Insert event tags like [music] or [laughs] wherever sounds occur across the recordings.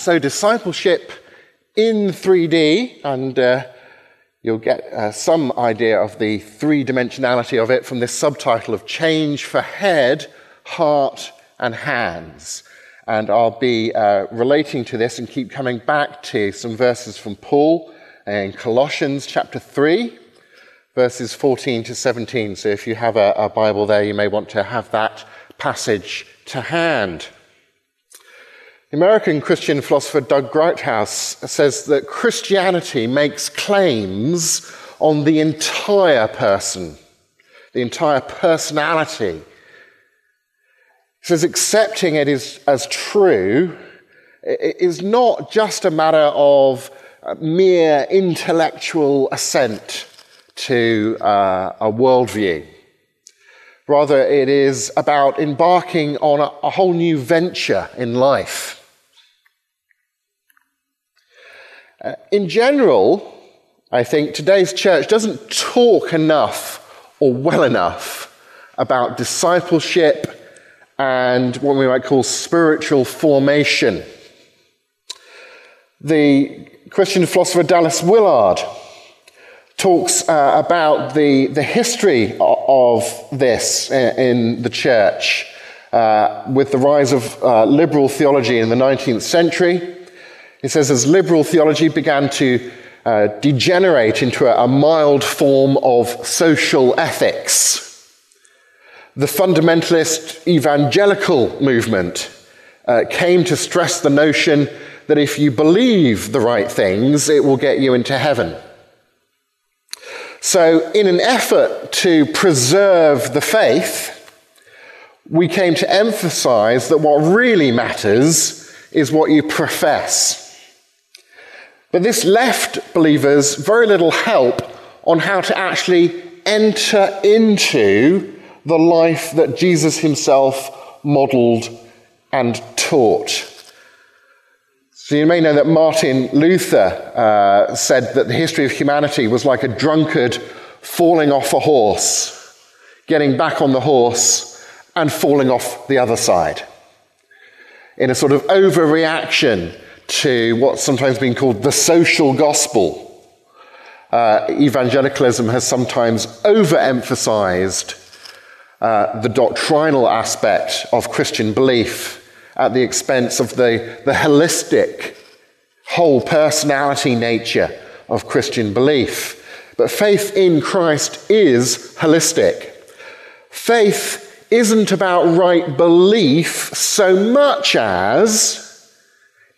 So, discipleship in 3D, and uh, you'll get uh, some idea of the three dimensionality of it from this subtitle of Change for Head, Heart, and Hands. And I'll be uh, relating to this and keep coming back to some verses from Paul in Colossians chapter 3, verses 14 to 17. So if you have a, a Bible there, you may want to have that passage to hand. The American Christian philosopher Doug Groothuis says that Christianity makes claims on the entire person, the entire personality. He says accepting it is, as true is not just a matter of mere intellectual assent to uh, a worldview. Rather, it is about embarking on a, a whole new venture in life. Uh, in general, I think today's church doesn't talk enough or well enough about discipleship and what we might call spiritual formation. The Christian philosopher Dallas Willard talks uh, about the, the history of this in the church uh, with the rise of uh, liberal theology in the 19th century he says, as liberal theology began to uh, degenerate into a, a mild form of social ethics, the fundamentalist evangelical movement uh, came to stress the notion that if you believe the right things, it will get you into heaven. So, in an effort to preserve the faith, we came to emphasize that what really matters is what you profess. But this left believers very little help on how to actually enter into the life that Jesus himself modeled and taught. So you may know that Martin Luther uh, said that the history of humanity was like a drunkard falling off a horse, getting back on the horse, and falling off the other side. In a sort of overreaction to what's sometimes been called the social gospel. Uh, evangelicalism has sometimes overemphasized uh, the doctrinal aspect of Christian belief at the expense of the, the holistic, whole personality nature of Christian belief. But faith in Christ is holistic. Faith isn't about right belief so much as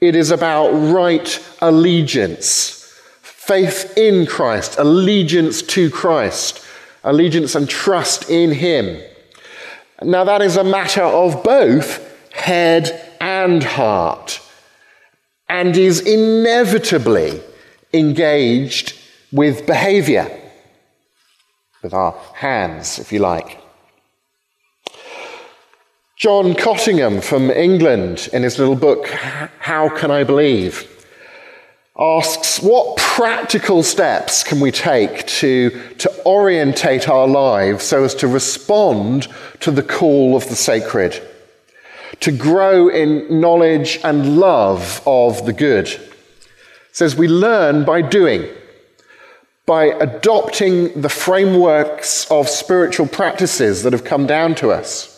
it is about right allegiance, faith in Christ, allegiance to Christ, allegiance and trust in Him. Now, that is a matter of both head and heart, and is inevitably engaged with behavior, with our hands, if you like. John Cottingham from England, in his little book, How Can I Believe, asks what practical steps can we take to, to orientate our lives so as to respond to the call of the sacred, to grow in knowledge and love of the good. It says we learn by doing, by adopting the frameworks of spiritual practices that have come down to us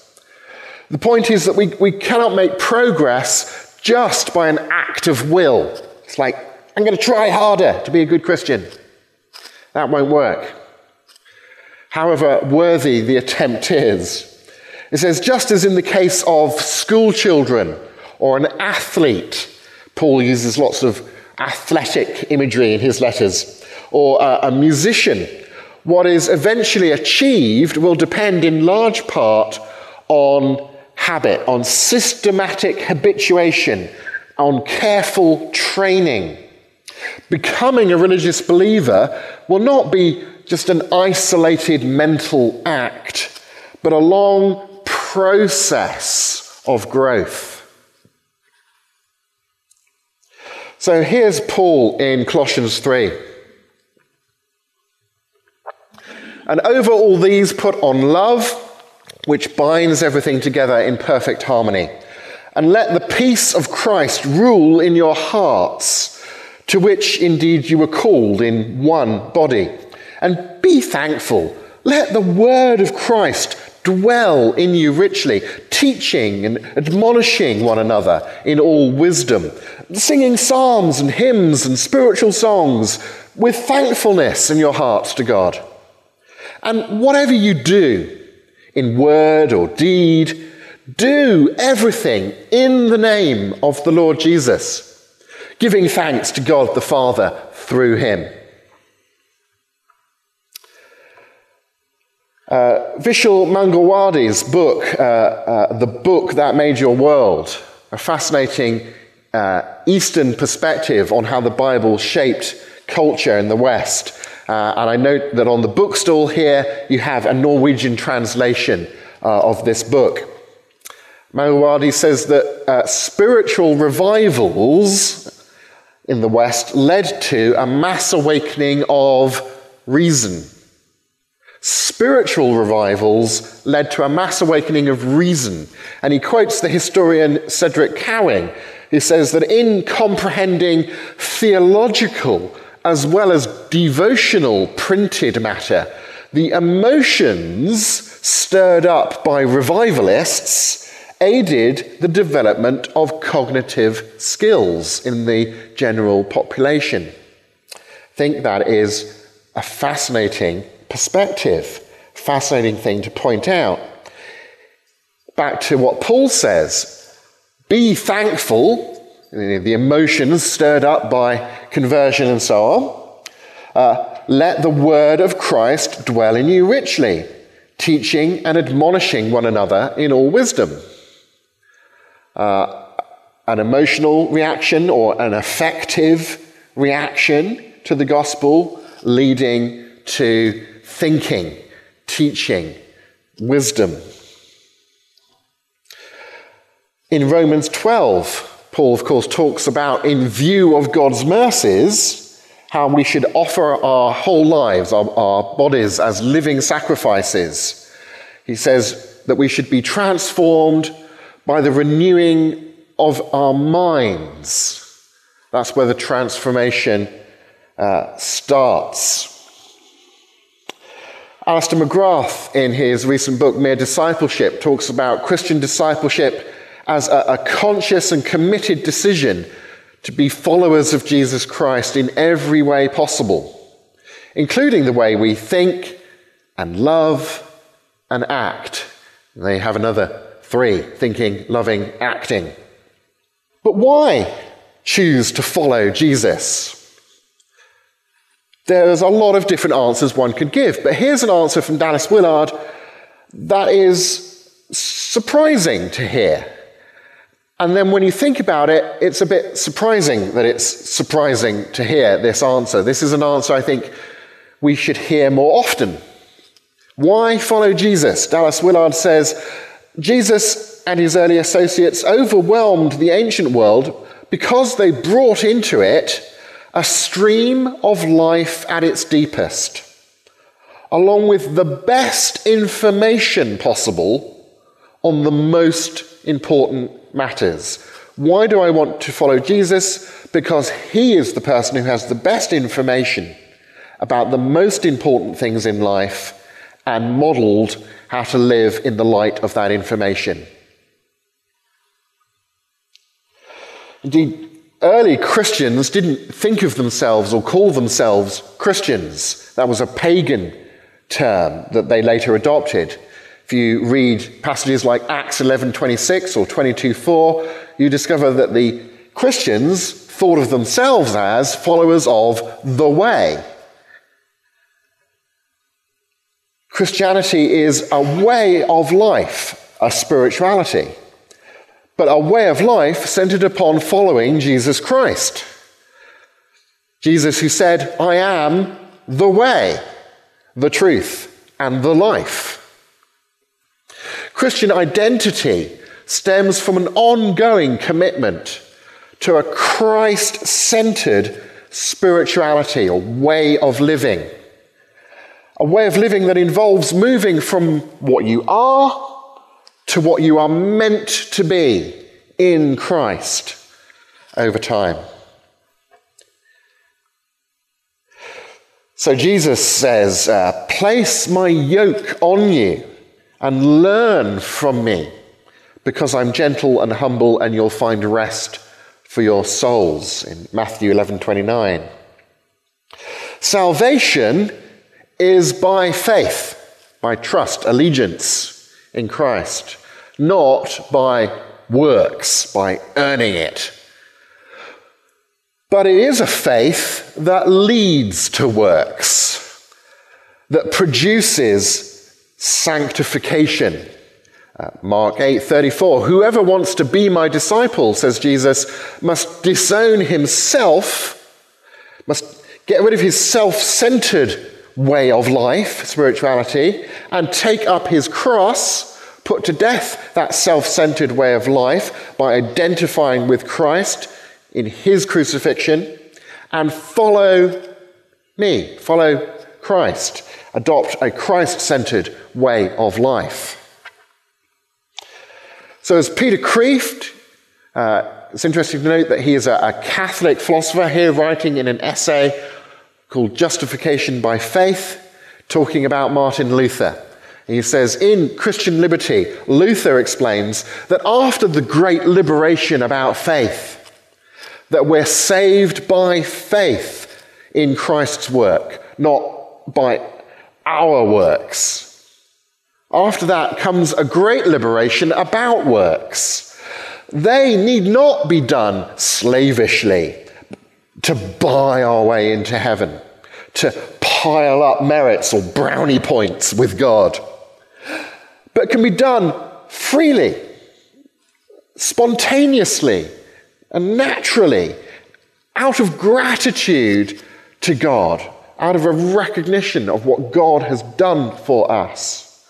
the point is that we, we cannot make progress just by an act of will. It's like, I'm going to try harder to be a good Christian. That won't work. However worthy the attempt is. It says, just as in the case of school children or an athlete, Paul uses lots of athletic imagery in his letters, or a, a musician, what is eventually achieved will depend in large part on habit, on systematic habituation on careful training. Becoming a religious believer will not be just an isolated mental act, but a long process of growth. So here's Paul in Colossians 3. And over all these, put on love, which binds everything together in perfect harmony. And let the peace of Christ rule in your hearts, to which indeed you were called in one body. And be thankful. Let the word of Christ dwell in you richly, teaching and admonishing one another in all wisdom, singing psalms and hymns and spiritual songs with thankfulness in your hearts to God. And whatever you do, in word or deed, do everything in the name of the Lord Jesus, giving thanks to God the Father through him. Uh, Vishal Mangalwadi's book, uh, uh, The Book That Made Your World, a fascinating uh, Eastern perspective on how the Bible shaped culture in the West. Uh, and I note that on the bookstall here, you have a Norwegian translation uh, of this book. Mangalwadi says that spiritual revivals in the West led to a mass awakening of reason Spiritual revivals led to a mass awakening of reason. And he quotes the historian Cedric Cowing, who says that in comprehending theological as well as devotional printed matter, the emotions stirred up by revivalists aided the development of cognitive skills in the general population. I think that is a fascinating perspective. Fascinating thing to point out. Back to what Paul says be thankful, the emotions stirred up by conversion and so on. Uh, let the word of Christ dwell in you richly, teaching and admonishing one another in all wisdom. Uh, an emotional reaction or an affective reaction to the gospel leading to thinking, teaching, wisdom. In Romans 12, Paul, of course, talks about, in view of God's mercies, how we should offer our whole lives, our, our bodies, as living sacrifices. He says that we should be transformed by the renewing of our minds. That's where the transformation uh, starts. Alister McGrath, in his recent book, Mere Discipleship, talks about Christian discipleship as a, a, conscious and committed decision to be followers of Jesus Christ in every way possible, including the way we think and love and act. And they have another three thinking, loving, acting. But why choose to follow Jesus? There's a lot of different answers one could give, but here's an answer from Dallas Willard that is surprising to hear. And then when you think about it, it's a bit surprising that it's surprising to hear this answer. This is an answer I think we should hear more often. Why follow Jesus? Dallas Willard says Jesus and his early associates overwhelmed the ancient world because they brought into it a stream of life at its deepest, along with the best information possible on the most important matters. Why do I want to follow Jesus? Because he is the person who has the best information about the most important things in life and modeled how to live in the light of that information. Indeed, early Christians didn't think of themselves or call themselves Christians. That was a pagan term that they later adopted. If you read passages like Acts 11:26 or 22:4, you discover that the Christians thought of themselves as followers of the way. Christianity is a way of life, a spirituality. but a way of life centered upon following Jesus Christ. Jesus, who said, I am the way, the truth, and the life. Christian identity stems from an ongoing commitment to a Christ centered spirituality or way of living. A way of living that involves moving from what you are to what you are meant to be in Christ over time. So Jesus says, uh, Place my yoke on you and learn from me, because I'm gentle and humble, and you'll find rest for your souls in Matthew 11:29. Salvation is by faith, by trust, allegiance in Christ, not by works, by earning it. But it is a faith that leads to works, that produces sanctification. Uh, Mark 8:34 Whoever wants to be my disciple says Jesus must disown himself must get rid of his self-centered way of life spirituality and take up his cross put to death that self-centered way of life by identifying with Christ in his crucifixion and follow me. Follow Christ adopt a Christ-centered way of life so, as Peter Kreeft, uh, it's interesting to note that he is a, a Catholic philosopher here writing in an essay called Justification by Faith, talking about Martin Luther. He says, in Christian Liberty, Luther explains that after the great liberation about faith, that we're saved by faith in Christ's work, not by our works. After that comes a great liberation about works. They need not be done slavishly to buy our way into heaven, to pile up merits or brownie points with God, but can be done freely, spontaneously, and naturally, out of gratitude to God, out of a recognition of what God has done for us.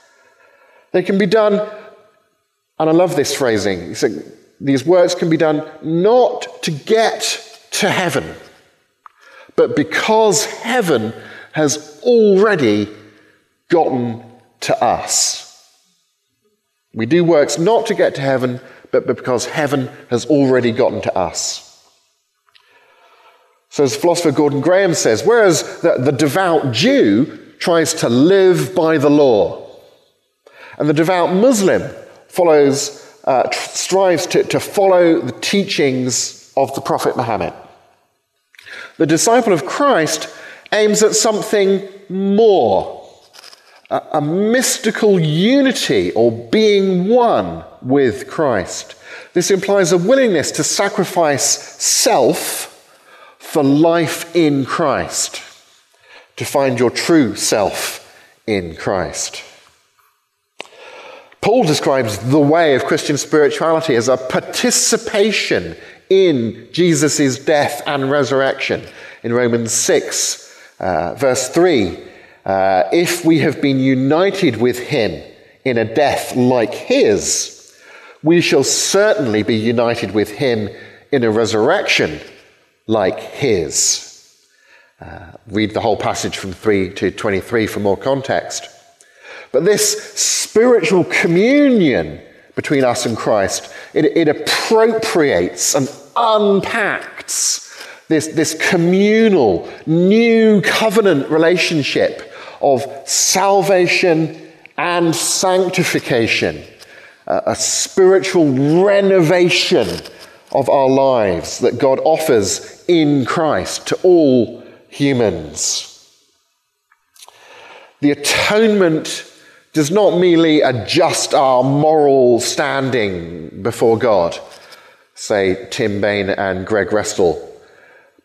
They can be done, and I love this phrasing. These works can be done not to get to heaven, but because heaven has already gotten to us. We do works not to get to heaven, but because heaven has already gotten to us. So, as philosopher Gordon Graham says, whereas the, the devout Jew tries to live by the law, and the devout Muslim follows, uh, strives to, to follow the teachings of the Prophet Muhammad. The disciple of Christ aims at something more, a, a mystical unity or being one with Christ. This implies a willingness to sacrifice self for life in Christ, to find your true self in Christ. Paul describes the way of Christian spirituality as a participation in Jesus' death and resurrection. In Romans 6, uh, verse 3, uh, if we have been united with him in a death like his, we shall certainly be united with him in a resurrection like his. Uh, read the whole passage from 3 to 23 for more context. But this spiritual communion between us and Christ, it, it appropriates and unpacks this, this communal, new covenant relationship of salvation and sanctification, a spiritual renovation of our lives that God offers in Christ to all humans. The atonement does not merely adjust our moral standing before God, say Tim Bayne and Greg Restall,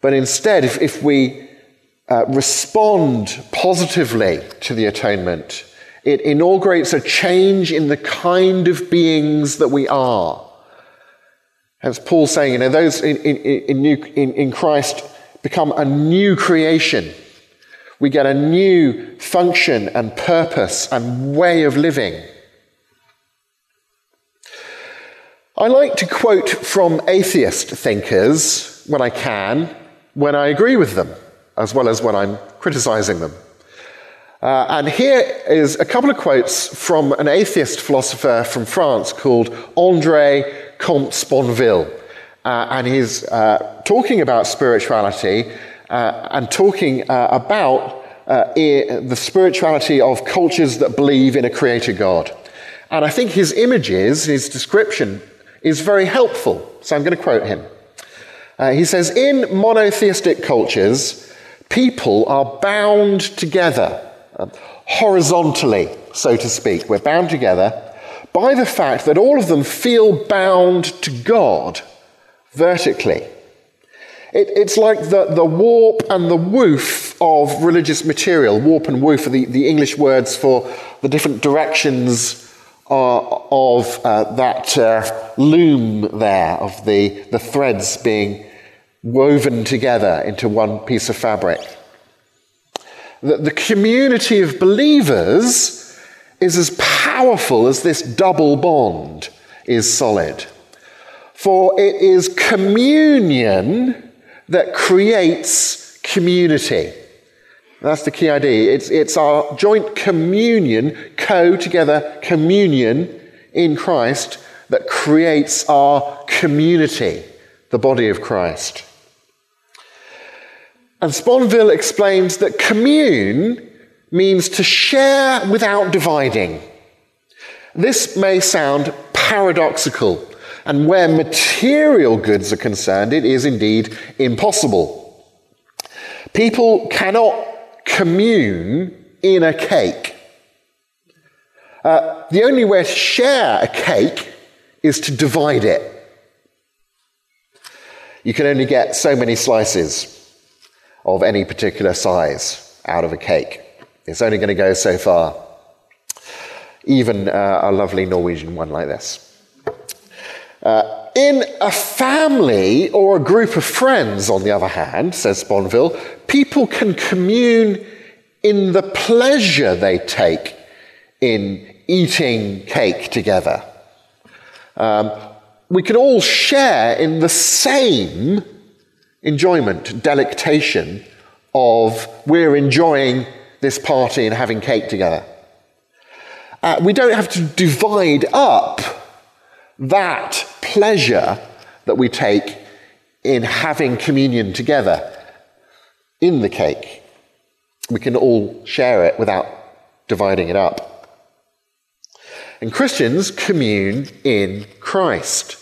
but instead, if, if we uh, respond positively to the atonement, it inaugurates a change in the kind of beings that we are As Paul's saying, you know, those in, in, in, new, in, in Christ become a new creation. We get a new function and purpose and way of living. I like to quote from atheist thinkers when I can, when I agree with them, as well as when I'm criticizing them. Uh, and here is a couple of quotes from an atheist philosopher from France called Andre Comte Sponville. Uh, and he's uh, talking about spirituality uh, and talking uh, about uh, the spirituality of cultures that believe in a creator God. And I think his images, his description, is very helpful. So I'm going to quote him. he says In monotheistic cultures, people are bound together horizontally, so to speak. We're bound together by the fact that all of them feel bound to God vertically. It, it's like the, the warp and the woof of religious material. Warp and woof are the, the English words for the different directions uh, of uh, that uh, loom there, of the, the threads being woven together into one piece of fabric that the community of believers is as powerful as this double bond is solid. For it is communion that creates community. That's the key idea. It's, it's our joint communion, co together communion in Christ, that creates our community, the body of Christ. And Sponville explains that commune means to share without dividing. This may sound paradoxical, and where material goods are concerned, it is indeed impossible. People cannot commune in a cake. Uh, the only way to share a cake is to divide it. You can only get so many slices of any particular size out of a cake. It's only going to go so far. Even uh, a lovely Norwegian one like this. Uh, in a family or a group of friends, on the other hand, says Sponville, people can commune in the pleasure they take in eating cake together. Um, we can all share in the same enjoyment, delectation of we're enjoying this party and having cake together. Uh, we don't have to divide up that pleasure that we take in having communion together in the cake. We can all share it without dividing it up. And Christians commune in Christ.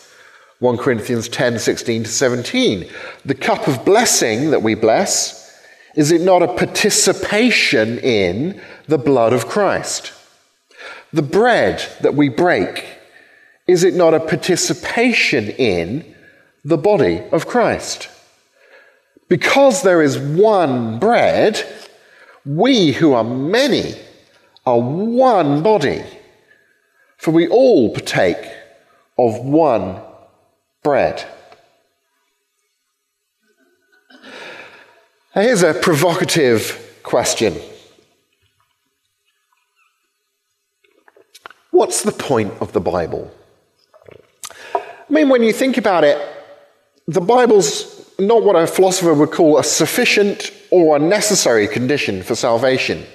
1 Corinthians 10 16 to 17. The cup of blessing that we bless, is it not a participation in the blood of Christ? The bread that we break, is it not a participation in the body of Christ? Because there is one bread, we who are many are one body, for we all partake of one bread. Now, here's a provocative question What's the point of the Bible? I mean, when you think about it, the Bible's not what a philosopher would call a sufficient or a necessary condition for salvation.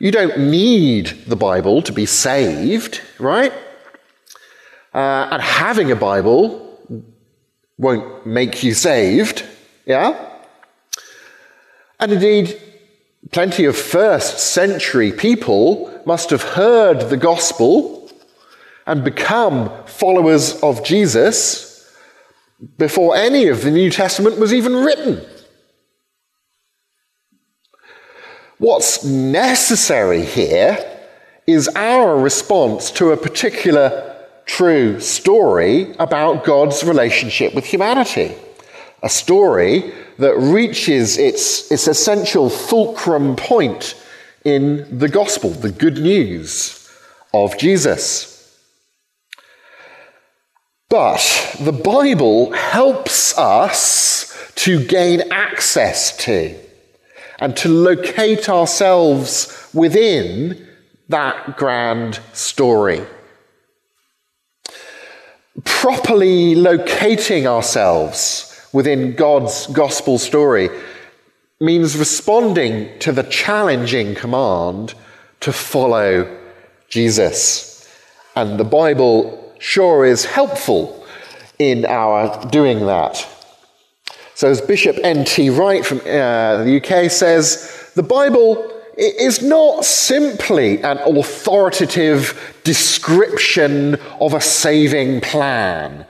You don't need the Bible to be saved, right? Uh, and having a Bible won't make you saved. Yeah? And indeed, plenty of first century people must have heard the gospel and become followers of Jesus before any of the New Testament was even written. What's necessary here is our response to a particular true story about God's relationship with humanity. A story that reaches its, its essential fulcrum point in the gospel, the good news of Jesus. But the Bible helps us to gain access to and to locate ourselves within that grand story. Properly locating ourselves within God's gospel story means responding to the challenging command to follow Jesus. And the Bible sure is helpful in our doing that. So, as Bishop N.T. Wright from uh, the UK says, the Bible is not simply an authoritative description of a saving plan,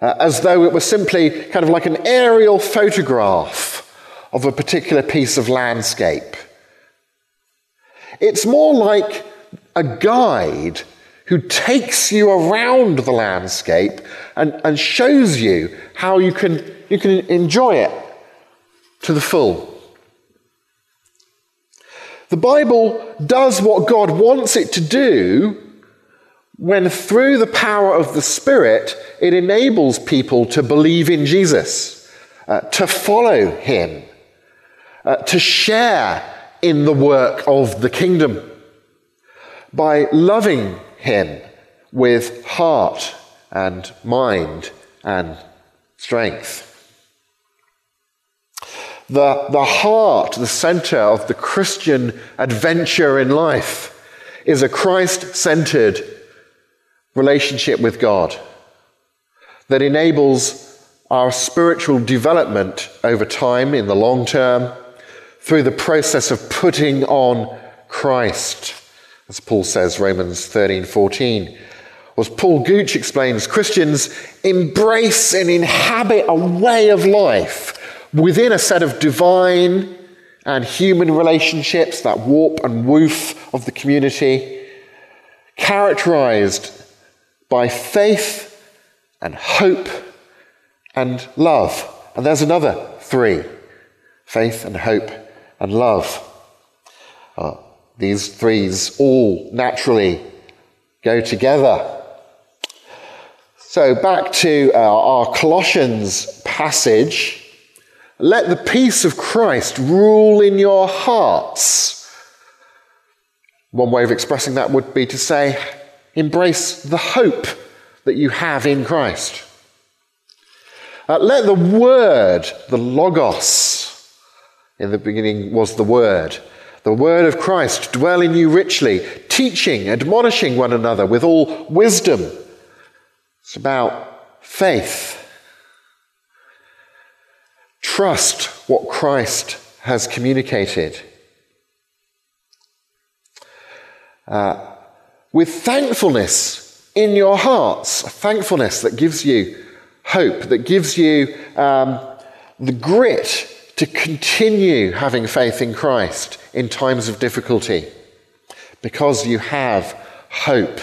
uh, as though it was simply kind of like an aerial photograph of a particular piece of landscape. It's more like a guide who takes you around the landscape and, and shows you how you can, you can enjoy it to the full. The Bible does what God wants it to do when, through the power of the Spirit, it enables people to believe in Jesus, uh, to follow Him, uh, to share in the work of the kingdom by loving Him with heart and mind and strength. The, the heart, the center of the Christian adventure in life is a Christ centered relationship with God that enables our spiritual development over time in the long term through the process of putting on Christ, as Paul says, Romans 13 14. As Paul Gooch explains, Christians embrace and inhabit a way of life within a set of divine and human relationships, that warp and woof of the community, characterized by faith and hope and love. And there's another three faith and hope and love. Uh, these threes all naturally go together. So, back to uh, our Colossians passage. Let the peace of Christ rule in your hearts. One way of expressing that would be to say, embrace the hope that you have in Christ. Uh, let the word, the logos, in the beginning was the word, the word of Christ dwell in you richly, teaching, admonishing one another with all wisdom. It's about faith Trust what Christ has communicated. Uh, with thankfulness in your hearts, thankfulness that gives you hope, that gives you um, the grit to continue having faith in Christ in times of difficulty because you have hope.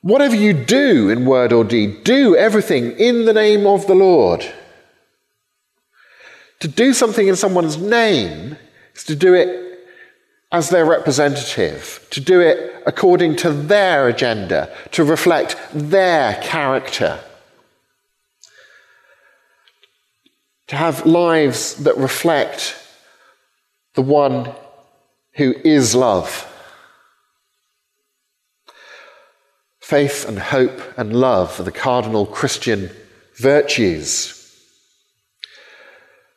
Whatever you do in word or deed, do everything in the name of the Lord. To do something in someone's name is to do it as their representative, to do it according to their agenda, to reflect their character. To have lives that reflect the one who is love. Faith and hope and love are the cardinal Christian virtues,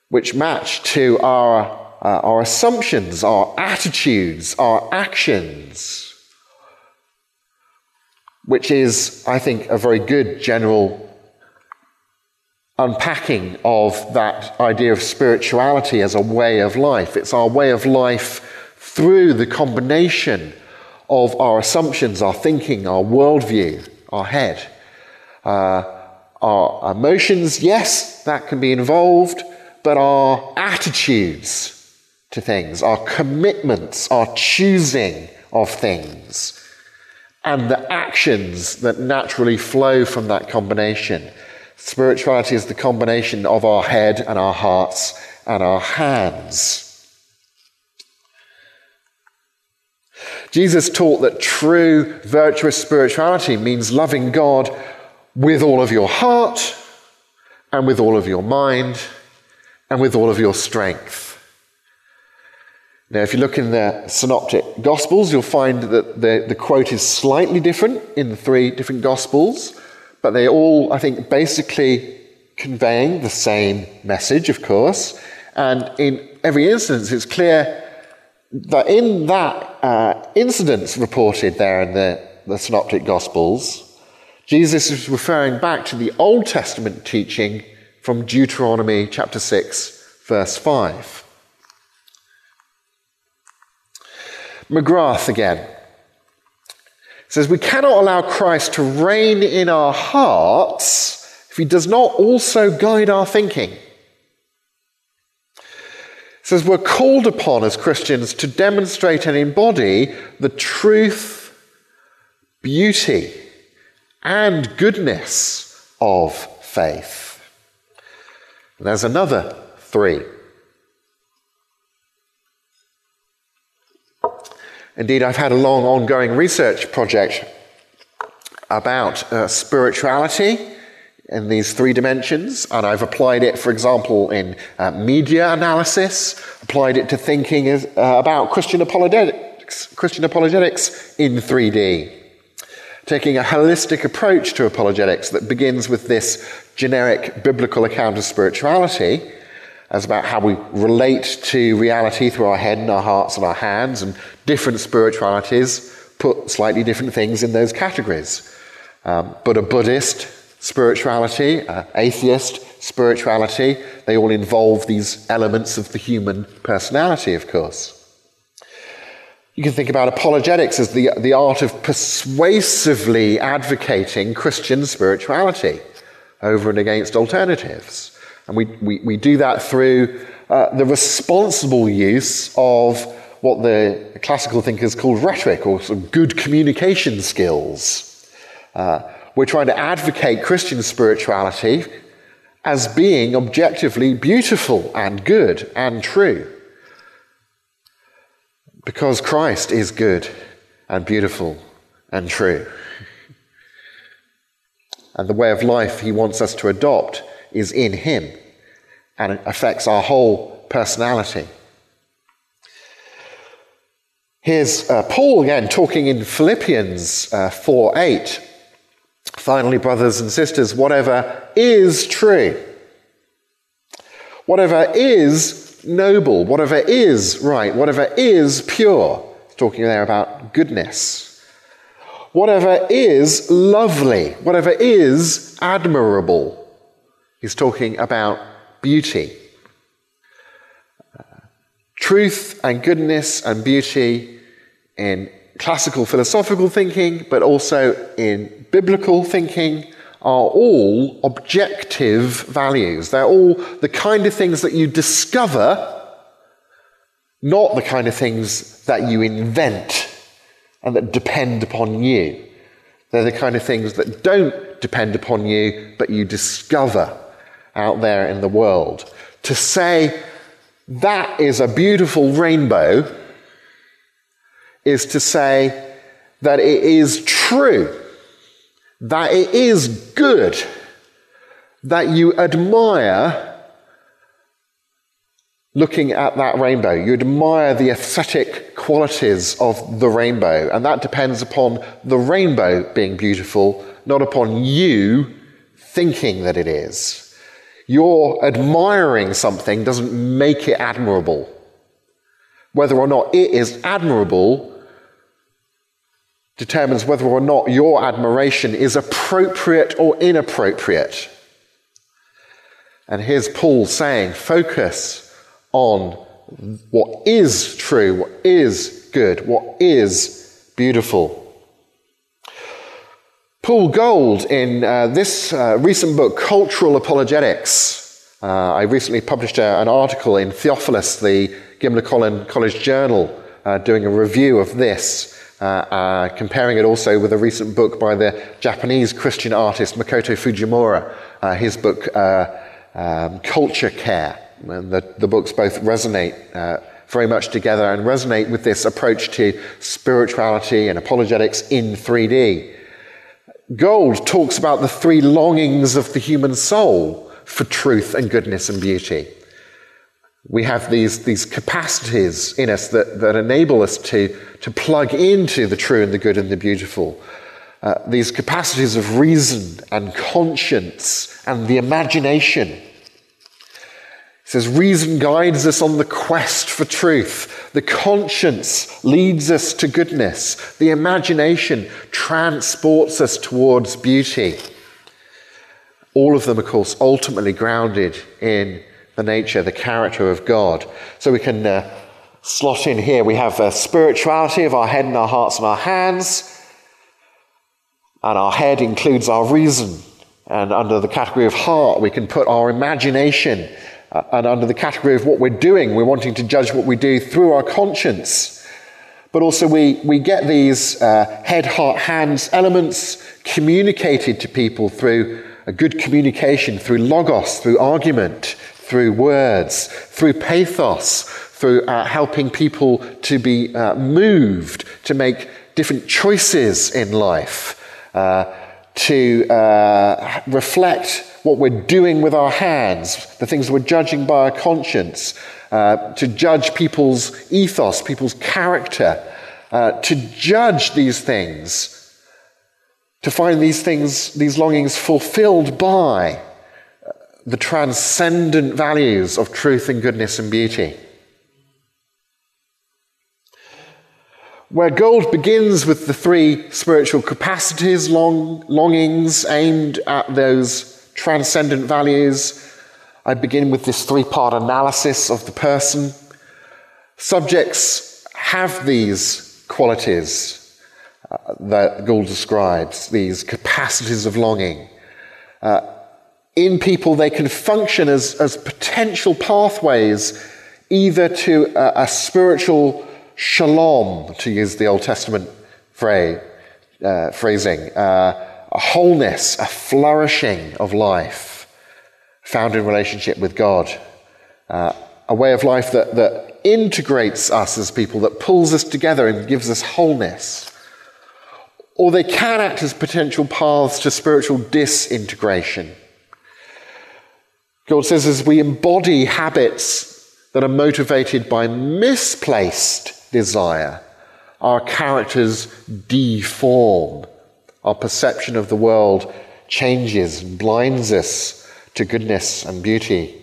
which match to our, uh, our assumptions, our attitudes, our actions, which is, I think, a very good general unpacking of that idea of spirituality as a way of life. It's our way of life through the combination of our assumptions, our thinking, our worldview, our head. Uh, our emotions, yes, that can be involved, but our attitudes to things, our commitments, our choosing of things, and the actions that naturally flow from that combination. Spirituality is the combination of our head and our hearts and our hands. Jesus taught that true virtuous spirituality means loving God with all of your heart and with all of your mind and with all of your strength. Now, if you look in the synoptic gospels, you'll find that the, the quote is slightly different in the three different gospels, but they all, I think, basically conveying the same message, of course. And in every instance, it's clear that in that uh, incident reported there in the, the synoptic gospels, Jesus is referring back to the Old Testament teaching from Deuteronomy chapter 6, verse 5. McGrath again says, We cannot allow Christ to reign in our hearts if he does not also guide our thinking. says we're called upon as Christians to demonstrate and embody the truth, beauty, and goodness of faith. And there's another three. Indeed, I've had a long ongoing research project about uh, spirituality in these three dimensions, and I've applied it, for example, in uh, media analysis, applied it to thinking as, uh, about Christian apologetics, Christian apologetics in 3D. Taking a holistic approach to apologetics that begins with this generic biblical account of spirituality, as about how we relate to reality through our head and our hearts and our hands, and different spiritualities put slightly different things in those categories. Um, but a Buddhist spirituality, uh, atheist spirituality, they all involve these elements of the human personality, of course. You can think about apologetics as the, the art of persuasively advocating Christian spirituality over and against alternatives. And we, we, we do that through uh, the responsible use of what the classical thinkers call rhetoric or good communication skills. Uh, we're trying to advocate Christian spirituality as being objectively beautiful and good and true. Because Christ is good and beautiful and true. And the way of life he wants us to adopt is in Him and it affects our whole personality. Here's uh, Paul again talking in Philippians uh, 4 8. Finally, brothers and sisters, whatever is true, whatever is noble, whatever is right, whatever is pure, talking there about goodness, whatever is lovely, whatever is admirable, He's talking about beauty. Uh, truth and goodness and beauty in classical philosophical thinking, but also in biblical thinking, are all objective values. They're all the kind of things that you discover, not the kind of things that you invent and that depend upon you. They're the kind of things that don't depend upon you, but you discover out there in the world. To say that is a beautiful rainbow is to say that it is true, that it is good, that you admire looking at that rainbow. You admire the aesthetic qualities of the rainbow, and that depends upon the rainbow being beautiful, not upon you thinking that it is. Your admiring something doesn't make it admirable. Whether or not it is admirable determines whether or not your admiration is appropriate or inappropriate. And here's Paul saying focus on what is true, what is good, what is beautiful. Paul Gould, in uh, this uh, recent book, Cultural Apologetics, uh, I recently published a, an article in Theofilos, the Gimlekollen Journal, uh, doing a review of this, uh, uh, comparing it also with a recent book by the Japanese Christian artist Makoto Fujimura, his book, um, Culture Care. And the, the books both resonate very much together and resonate with this approach to spirituality and apologetics in 3D. Gould talks about the three longings of the human soul for truth and goodness and beauty. We have these, these capacities in us that, that enable us to, to plug into the true and the good and the beautiful. Uh, these capacities of reason and conscience and the imagination. It says, reason guides us on the quest for truth. The conscience leads us to goodness. The imagination transports us towards beauty. All of them, of course, ultimately grounded in the nature, the character of God. So we can uh, slot in here. We have uh, spirituality of our head and our hearts and our hands. And our head includes our reason. And under the category of heart, we can put our imagination. Uh, and under the category of what we're doing, we're wanting to judge what we do through our conscience. But also, we, we get these uh, head, heart, hands elements communicated to people through a good communication, through logos, through argument, through words, through pathos, through uh, helping people to be uh, moved, to make different choices in life, uh, to uh, reflect what we're doing with our hands, the things we're judging by our conscience, uh, to judge people's ethos, people's character, uh, to judge these things, to find these things, these longings fulfilled by the transcendent values of truth and goodness and beauty. Where Gould begins with the three spiritual capacities, long, longings aimed at those transcendent values, I begin with this three part analysis of the person. Subjects have these qualities uh, that Gould describes, these capacities of longing. Uh, in people, they can function as, as potential pathways either to a, a spiritual shalom, to use the Old Testament phrase, uh, phrasing, uh, a wholeness, a flourishing of life found in relationship with Gould, uh, a way of life that, that integrates us as people, that pulls us together and gives us wholeness. Or they can act as potential paths to spiritual disintegration God says, as we embody habits that are motivated by misplaced desire, our characters deform. Our perception of the world changes and blinds us to goodness and beauty.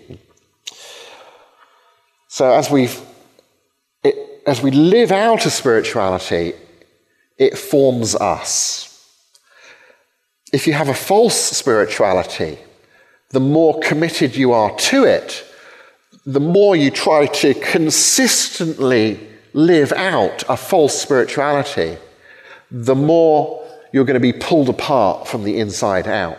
So as we as we live out a spirituality, it forms us. If you have a false spirituality, the more committed you are to it, the more you try to consistently live out a false spirituality, the more you're going to be pulled apart from the inside out.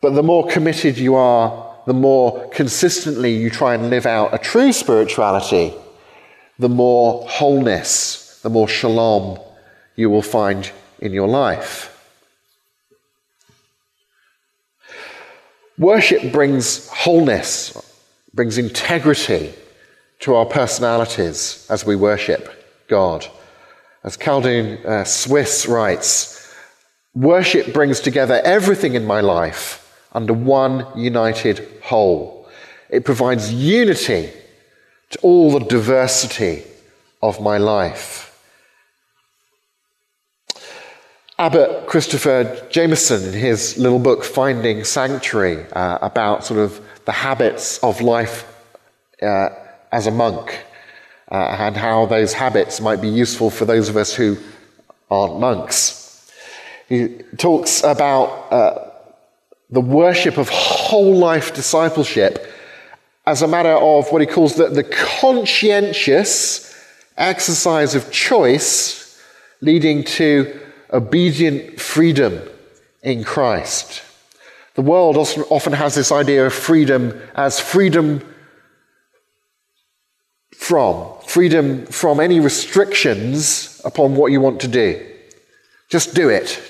But the more committed you are, the more consistently you try and live out a true spirituality, the more wholeness, the more shalom you will find in your life. Worship brings wholeness, brings integrity to our personalities as we worship God. As Kaldun uh, Swiss writes, worship brings together everything in my life under one united whole. It provides unity to all the diversity of my life. Abbot Christopher Jamison, in his little book Finding Sanctuary, uh, about sort of the habits of life uh, as a monk uh, and how those habits might be useful for those of us who aren't monks. He talks about uh, the worship of whole life discipleship as a matter of what he calls the, the conscientious exercise of choice leading to obedient freedom in Christ. The world often has this idea of freedom as freedom from, freedom from any restrictions upon what you want to do. Just do it.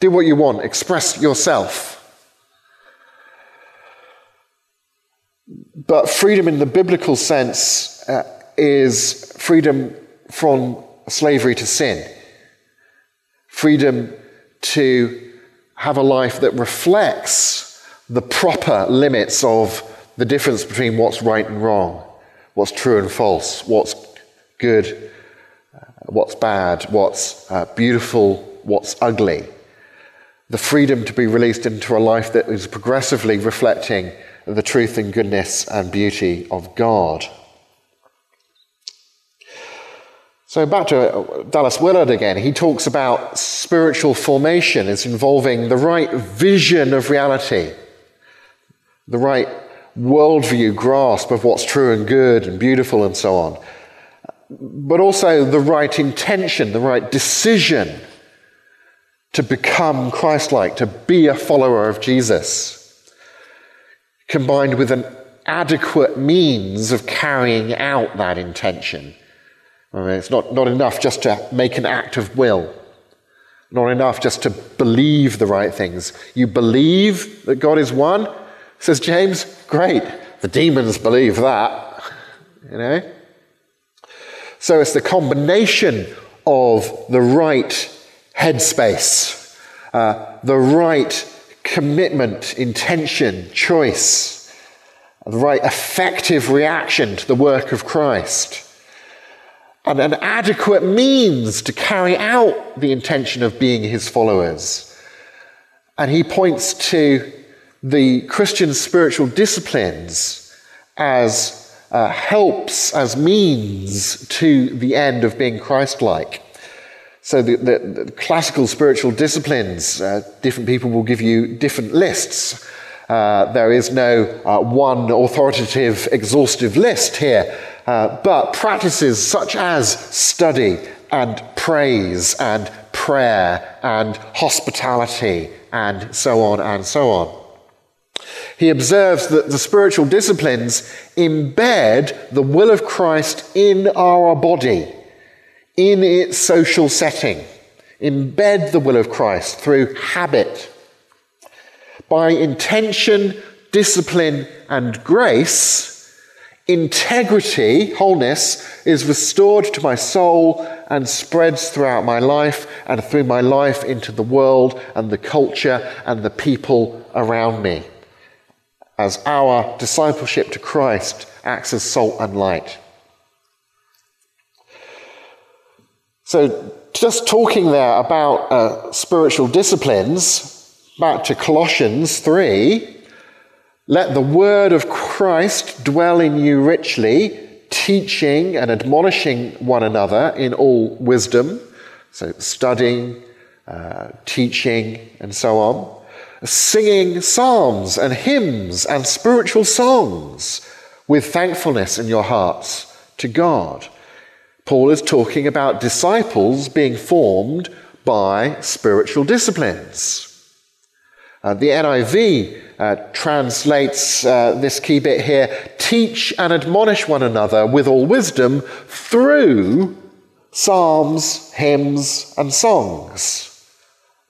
Do what you want. Express yourself. But freedom in the biblical sense uh, is freedom from slavery to sin, freedom to have a life that reflects the proper limits of the difference between what's right and wrong, what's true and false, what's good, uh, what's bad, what's uh, beautiful, what's ugly. The freedom to be released into a life that is progressively reflecting the truth and goodness and beauty of God. So, back to Dallas Willard again, he talks about spiritual formation as involving the right vision of reality, the right worldview grasp of what's true and good and beautiful and so on, but also the right intention, the right decision to become Christ like, to be a follower of Jesus, combined with an adequate means of carrying out that intention I mean, it's not, not enough just to make an act of will, not enough just to believe the right things. You believe that God is one, says James, great. The demons believe that, you know? So it's the combination of the right headspace, uh, the right commitment, intention, choice, the right effective reaction to the work of Christ and an adequate means to carry out the intention of being his followers. And he points to the Christian spiritual disciplines as uh, helps, as means to the end of being Christ like. So, the, the, the, classical spiritual disciplines, uh, different people will give you different lists. Uh, there is no uh, one authoritative, exhaustive list here. Uh, but practices such as study and praise and prayer and hospitality and so on and so on. He observes that the spiritual disciplines embed the will of Christ in our body, in its social setting. Embed the will of Christ through habit. By intention, discipline, and grace, Integrity, wholeness, is restored to my soul and spreads throughout my life and through my life into the world and the culture and the people around me. As our discipleship to Christ acts as salt and light. So, just talking there about uh, spiritual disciplines, back to Colossians 3, let the word of Christ dwell in you richly, teaching and admonishing one another in all wisdom. So, studying, uh, teaching, and so on. Singing psalms and hymns and spiritual songs with thankfulness in your hearts to God. Paul is talking about disciples being formed by spiritual disciplines. Uh, the NIV uh, translates uh, this key bit here teach and admonish one another with all wisdom through psalms, hymns, and songs.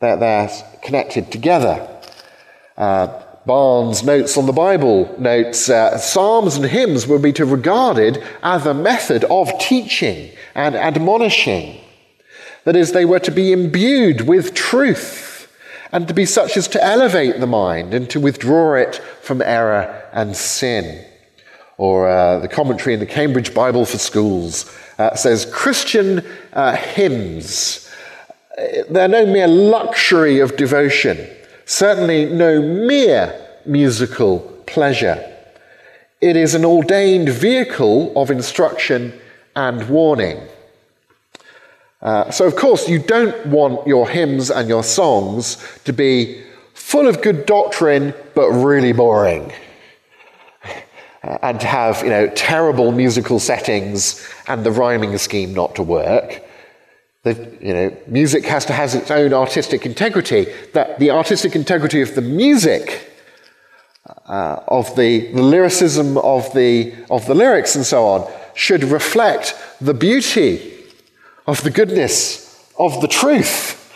They're, they're connected together. Uh, Barnes' notes on the Bible notes uh, psalms and hymns will be to regarded as a method of teaching and admonishing. That is, they were to be imbued with truth and to be such as to elevate the mind and to withdraw it from error and sin. Or uh, the commentary in the Cambridge Bible for Schools uh, says Christian uh, hymns, uh, they're no mere luxury of devotion, certainly no mere musical pleasure. It is an ordained vehicle of instruction and warning. Uh, so, of course, you don't want your hymns and your songs to be full of good doctrine, but really boring. [laughs] And to have, you know, terrible musical settings and the rhyming scheme not to work. The, you know, music has to have its own artistic integrity. That the artistic integrity of the music, uh, of the, the lyricism of the, of the lyrics and so on, should reflect the beauty of the goodness of the truth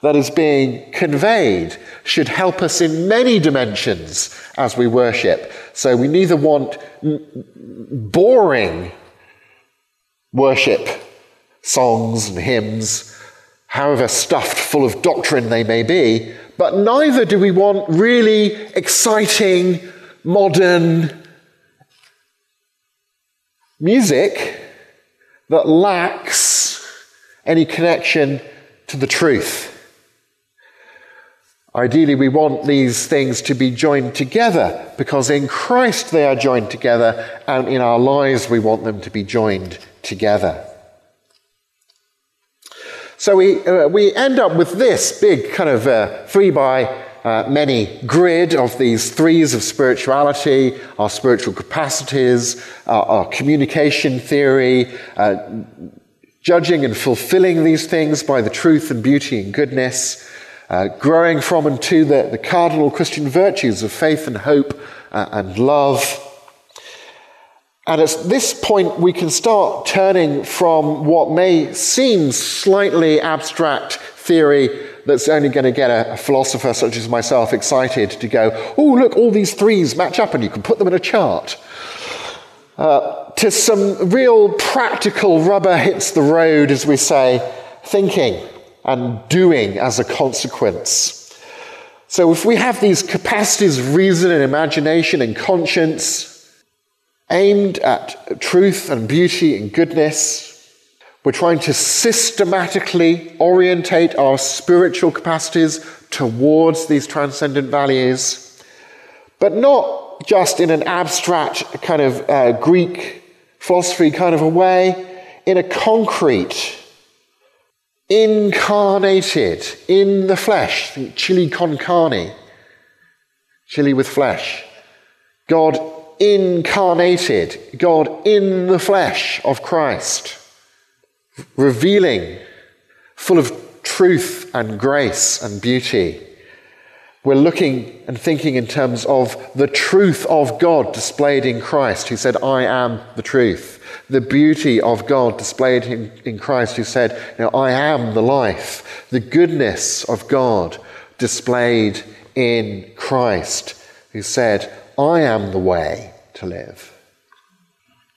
that is being conveyed should help us in many dimensions as we worship. So we neither want boring worship songs and hymns, however stuffed full of doctrine they may be, but neither do we want really exciting, modern music that lacks any connection to the truth. Ideally, we want these things to be joined together because in Christ they are joined together, and in our lives we want them to be joined together. So we, uh, we end up with this big kind of uh, three by uh, many grid of these threes of spirituality, our spiritual capacities, our, our communication theory, uh, judging and fulfilling these things by the truth and beauty and goodness uh, growing from and to the, the cardinal Christian virtues of faith and hope uh, and love. And at this point, we can start turning from what may seem slightly abstract theory that's only going to get a, philosopher such as myself excited to go, oh, look, all these threes match up and you can put them in a chart, uh, to some real practical rubber hits the road, as we say, thinking and doing as a consequence. So, if we have these capacities of reason and imagination and conscience aimed at truth and beauty and goodness, we're trying to systematically orientate our spiritual capacities towards these transcendent values, but not just in an abstract kind of uh, Greek philosophy kind of a way, in a concrete, incarnated in the flesh. chili con carne, chili with flesh. God incarnated, God in the flesh of Christ, revealing, full of truth and grace and beauty. We're looking and thinking in terms of the truth of God displayed in Christ, who said, I am the truth the beauty of God displayed in, in Christ, who said, you know, I am the life, the goodness of God displayed in Christ, who said, I am the way to live.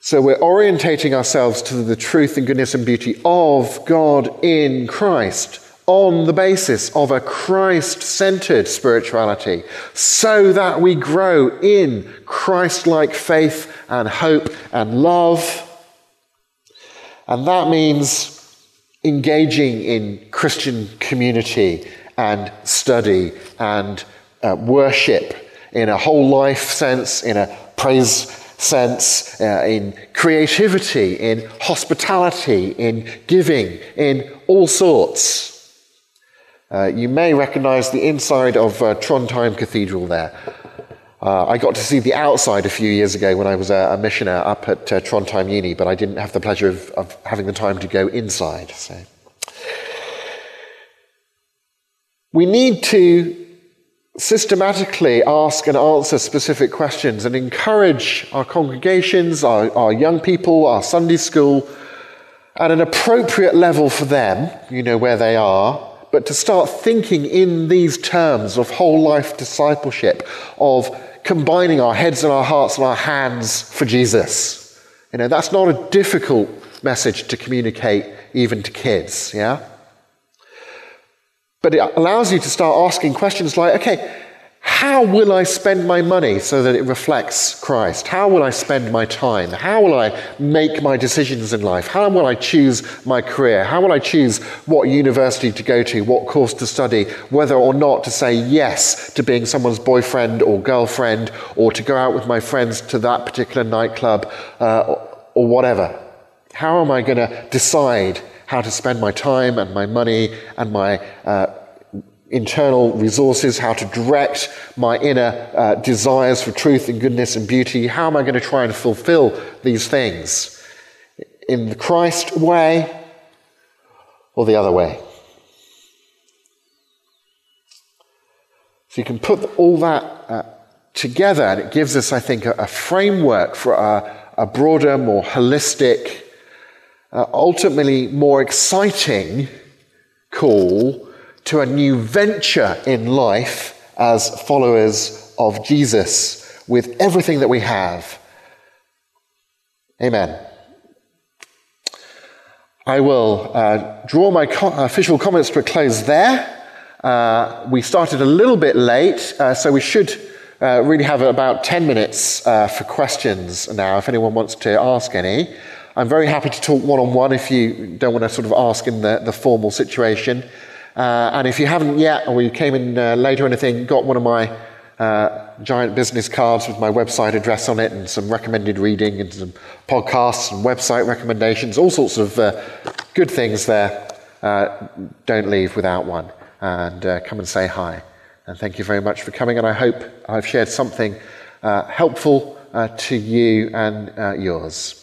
So we're orientating ourselves to the truth and goodness and beauty of God in Christ on the basis of a Christ centered spirituality so that we grow in Christ like faith and hope and love and that means engaging in Christian community and study and uh, worship in a whole life sense, in a praise sense, uh, in creativity, in hospitality, in giving, in all sorts. Uh, you may recognize the inside of uh, Trondheim Cathedral there. Uh, I got to see the outside a few years ago when I was a, a missioner up at uh, Trondheim Uni, but I didn't have the pleasure of, of having the time to go inside. So. We need to systematically ask and answer specific questions and encourage our congregations, our, our young people, our Sunday school at an appropriate level for them, you know where they are, but to start thinking in these terms of whole life discipleship, of combining our heads and our hearts and our hands for Jesus. You know, that's not a difficult message to communicate even to kids, yeah? But it allows you to start asking questions like, okay, how will I spend my money so that it reflects Christ? How will I spend my time? How will I make my decisions in life? How will I choose my career? How will I choose what university to go to, what course to study, whether or not to say yes to being someone's boyfriend or girlfriend, or to go out with my friends to that particular nightclub, uh, or, or whatever? How am I going to decide how to spend my time and my money and my uh, internal resources, how to direct my inner uh, desires for truth and goodness and beauty. How am I going to try and fulfill these things? In the Christ way or the other way? So you can put all that uh, together, and it gives us, I think, a, a framework for a, a, broader, more holistic, uh, ultimately more exciting call to a new venture in life as followers of Jesus, with everything that we have. Amen. I will uh, draw my co- official comments to a close there. Uh, we started a little bit late, uh, so we should uh, really have about 10 minutes uh, for questions now, if anyone wants to ask any. I'm very happy to talk one on one if you don't want to sort of ask in the, the formal situation. Uh, and if you haven't yet, or you came in late or anything, got one of my uh, giant business cards with my website address on it and some recommended reading and some podcasts and website recommendations, all sorts of uh, good things there. Uh, don't leave without one and uh, come and say hi. And thank you very much for coming. And I hope I've shared something uh, helpful uh, to you and yours.